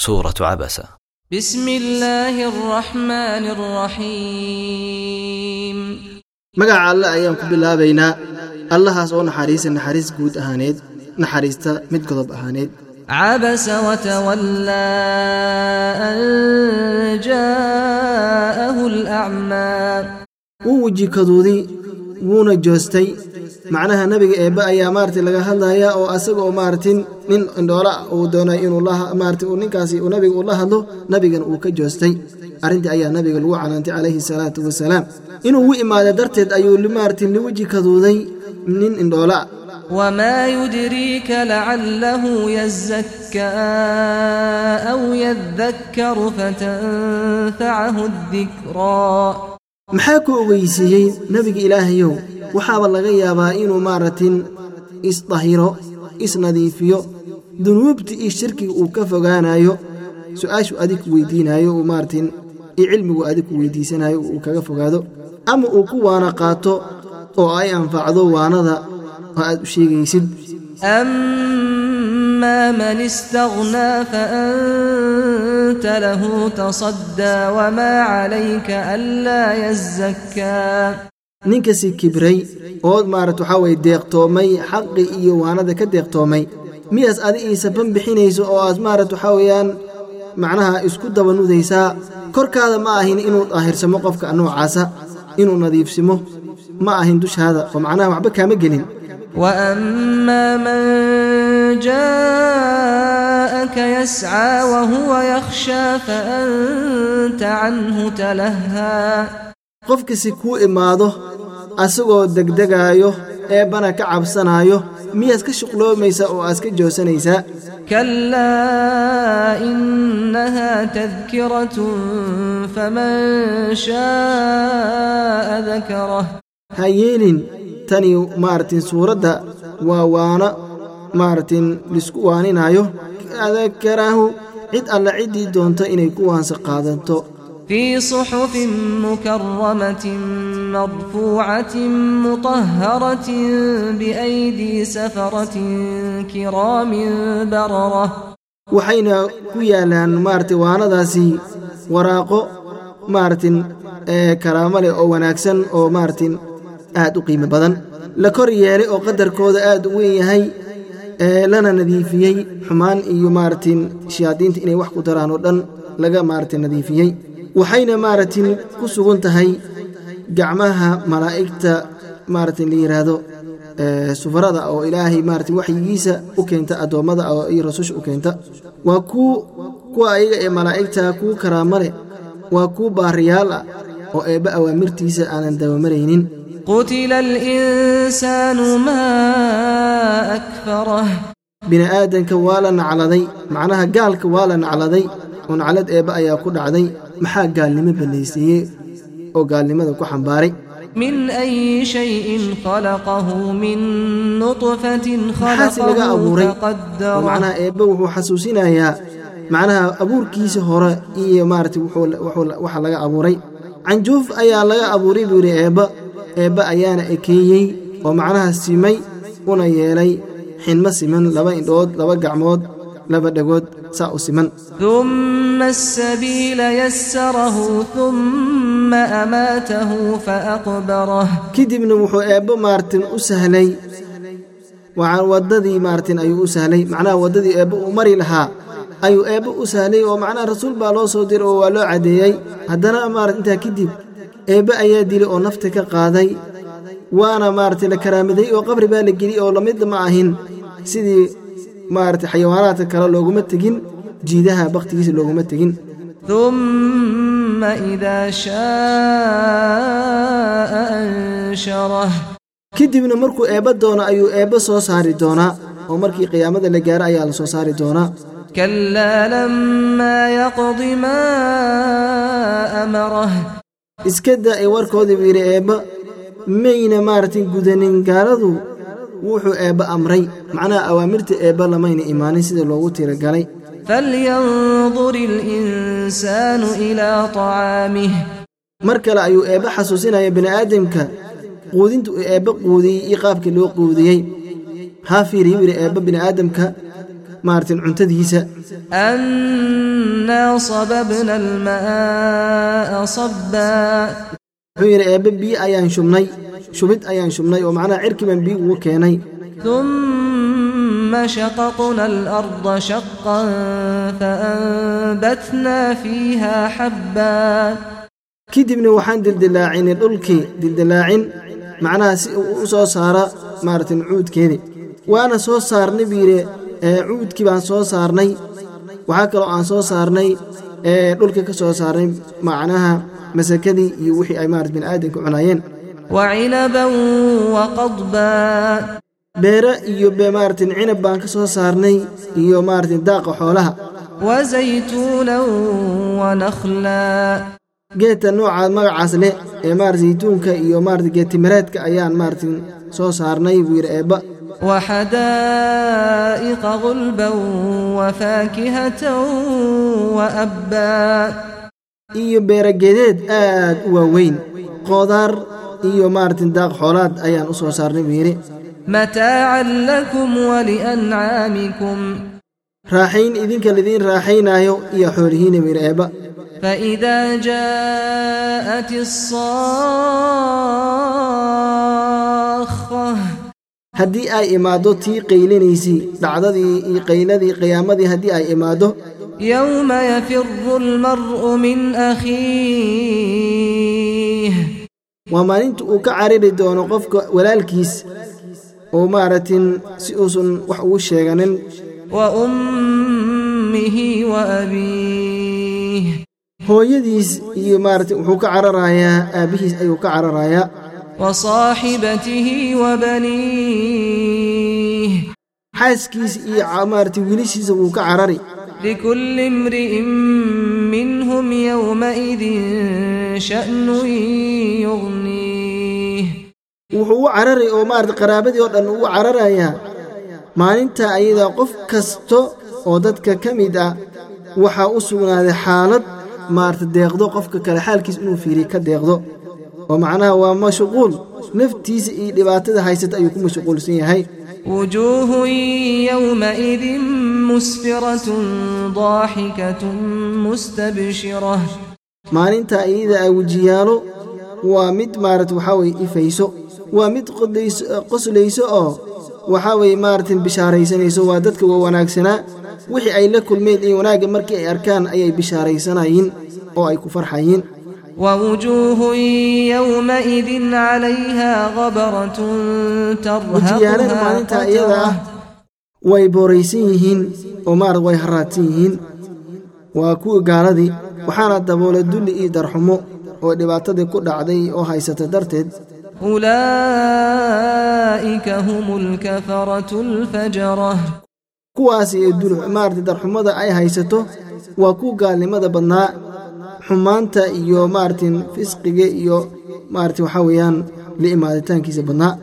suuratu cabasa بسم الله الرحمن الرحيم magaca alle ayaan ku bilaabaynaa allahaas oo naxariisa naxariis guud ahaaneed naxariista mid godob ahaaneed عبس وتولى أن جاءه الأعمى wuu wejikaduuday wuuna joostay macnaha nabiga eebbe ayaa maarata laga hadlayaa oo asaga oo maaratin nin indhoola uu doonay inuu maarata uu ninkaasi uu nabiga la hadlo nabigan uu ka joostay. Arrintii ayaa nabiga lagu canaantay calayhi salaatu wasalaam. Inuu u imaada darteed ayuu maarati liweji kaduuday nin indhoola. Wmaa yudriika lacalahu yazakkaa aw yadakkaru fatanfacahu dikraa maxaa ku ogeysiiyey nebiga ilaahayow? waxaaba laga yaabaa inuu maaragtin isdahiro isnadiifiyo dunuubta iyo shirkiga uu ka fogaanayo su-aashu adig ku weydiinayo uu maaragtin iyo cilmigu adig ku weydiisanayo uu kaga fogaado ama uu ku waana qaato oo ay anfacdo waanada oo aad u sheegaysid أما من استغنى فأنت له تصدى وما عليك ألا يزكى ninkasi kibray ood maarat waxaa weye deeqtoomay xaqi iyo waanada ka deeqtoomay. Miyaas adi ii saban bixinayso oo aad maarat waxaa weeyaan macnaha isku dabanudaysaa korkaada ma ahin inuu daahirsamo qofka noocaasa inuu nadiifsimo ma ahin dushaada. Oo macnaha waxba kaama gelin. Wama man jaaka yascaa wahuwa yakhshaa faanta canhu talahaa qofkisi kuu imaado asagoo degdegaayo eebbana ka cabsanayo miyaad ka shuqloomaysaa oo aad ka joosanaysaa? Kalaa inaha tadkiratun faman shaaa dakarah ha yeelin tani maartin suuradda waa waana maartin lisku waaninaayo dakarahu cid alla ciddii doonto inay ku waansa qaadanto في صحف مكرمة مرفوعة مطهرة بأيدي سفرة كرام بررة waxayna ku yaalaan maaragtay waanadaasi waraaqo maaragtin ee karaamo leh oo wanaagsan oo maaragtin aad u qiimo badan la kor yeelay oo qadarkooda aad u weyn yahay ee lana nadiifiyey xumaan iyo maaragtin shayaadiinta inay wax ku daraan oo dhan laga maaragtin nadiifiyey waxayna maaratin ku sugan tahay gacmaha malaa'igta maarata la yiraahdo eh, sufarada oo ilaahay maarata waxyigiisa u keenta addoommada iyo rasusha u keenta. Waa kuwa ayaga ee malaa'igta kuu karaamale waa kuu baariyaal ah oo eebba awaamirtiisa aanan dawamaraynin. Bini aadanka waa la nacladay macnaha gaalka waa la nacladay oo naclad eebba ayaa ku dhacday maxaa gaalnimo banaysiiyey oo gaalnimada ku xambaaray? Maxaasi laga abuuray? macnaha eebbe wuxuu xasuusinayaa macnaha abuurkiisa hore iyo maaragtay waxa laga abuuray. Canjuuf ayaa laga abuuray buu yidhi eebba eebba ayaana ekeeyey oo macnaha simay una yeelay xinmo siman laba indhood laba gacmood laba dhagood saa u siman. uma asabiila yasarahu uma amaatahu faaqbarah kadibna wuxuu eebbo maartin u sahlay. Waddadii maartin ayuu u sahlay. Macnaha waddadii eebbo uu mari lahaa ayuu eebbo u sahlay oo macnaha rasuul baa loo soo diray oo waa loo caddeeyey haddana marat intaa kadib eebbe ayaa dilay oo nafta ka qaaday. Waana maarata la karaamaday oo qabri baa la geliyey oo lamidma ahin. Sidii maarata xayawaanaadka kale looguma tegin jiidaha bakhtigiisa looguma tegin. Uma idaa shaaa ansharah kadibna markuu eebba doono ayuu eebba soo saari doonaa oo markii qiyaamada la gaaro ayaa la soo saari doonaa. Kalaa lammaa yaqdi maa amarah iska da ay warkoodii buu yidhi eebba mayna maarata gudanin gaaladu wuxuu eebba amray. Macnaha awaamirta eebba lamayna imaanin sida loogu tiragalay. Falyandur ilinsaanu ilaa acaamih mar kale ayuu eebbe xasuusinaya bini'aadamka quudinta uu eebbe quudiyey iyo qaabka loo quudiyey. Haa fiiriyuu yidhi eebba bini'aadamka maartin cuntadiisa. Annaa sababna almaa'a sabbaa wuxuu yidhi eebbe bii ayaan shubnay shubid ayaan shubnay oo macnaha cirkii baan bii ugu keenay. Uma shaqaqna shaqan faanbatna fiiha xabbaa kadibna waxaan dildilaacinay dhulkii dildilaacin macnaha si uu u soo saara maarata cuudkeedii waana soo saarnay buu yidhi cuudkii baan soo saarnay. Waxaa kaloo aan soo saarnay dhulka ka soo saarnay macnaha masakadii iyo wixii ay marat biniaadanka cunaayeen wacilaban waqadba beere iyo maaratin cinab baan ka soo saarnay iyo maarata daaqa xoolaha. Wazaytuunan wanakhla geedta noocaa magacaas leh ee maarata zaytuunka iyo maarata geedtimireedka ayaan maarata soo saarnay buu yidhi eebba. Waxadaa'iqa gulban wa faakihatan wa abbaa iyo beerageedeed aad u waaweyn. Qodaar iyo maartin daaq xoolaad ayaan u soo saarnay buu yidhi. Mataacan lakum walincaamikum raaxayn idinka lidiin raaxaynaayo iyo xoolihiina buu yidhi eebba faidaa jaa'at isaakha haddii ay imaaddo tii qaylinaysii dhacdadii iyo qayladii qiyaamadii haddii ay imaaddo يوم يفر المرء من أخيه waa maalinta uu ka cariri doono qofka walaalkiis oo maaragtin si uusan wax ugu sheeganin وأمه وأبيه hooyadiis iyo maaragtin wuxuu ka cararayaa aabbihiis ayuu ka cararayaa وصاحبته وبنيه xaaskiis iyo ca- maaragtin wiilashiisa wuu ka carari لكل امرئ منهم يومئذ شأن يغنيه wuxuu u carari oo maarata qaraabadii oo dhan ugu cararayaa maalinta ayadaa qof kasto oo dadka ka mid ah waxaa u sugnaaday xaalad maarata deeqdo qofka kale xaalkiis inuu fiiriy ka deeqdo oo macnaha waa mashquul naftiisa iyo dhibaatada haysata ayuu ku mashquulsan yahay وجوه يومئذ مسفرة ضاحكة مستبشرة maalinta iyada ah wejiyaalo waa mid maarata waxaa weye ifayso waa mid qodlayso- qoslayso oo waxaa weye maarata bishaaraysanayso waa dadka waa wanaagsanaa wixii ay la kulmeen iyo wanaagga markii ay arkaan ayay bishaaraysanayiin oo ay ku farxayiin ووجوه يومئذ عليها غبرة wejiyaalada ترهقها maalinta iyada ah قترة way booraysan yihiin oo maarata way haraadsan yihiin waa kuwii gaaladii waxaana daboolay dulli iyo darxumo oo dhibaatadii ku dhacday oo haysata darteed أولئك هم الكفرة الفجرة kuwaas ee dul maarata darxumada ay haysato waa kuwa gaalnimada badnaa xumaanta iyo maarata fisqiga iyo maarata waxaa weeyaan la imaaditaankiisa badnaa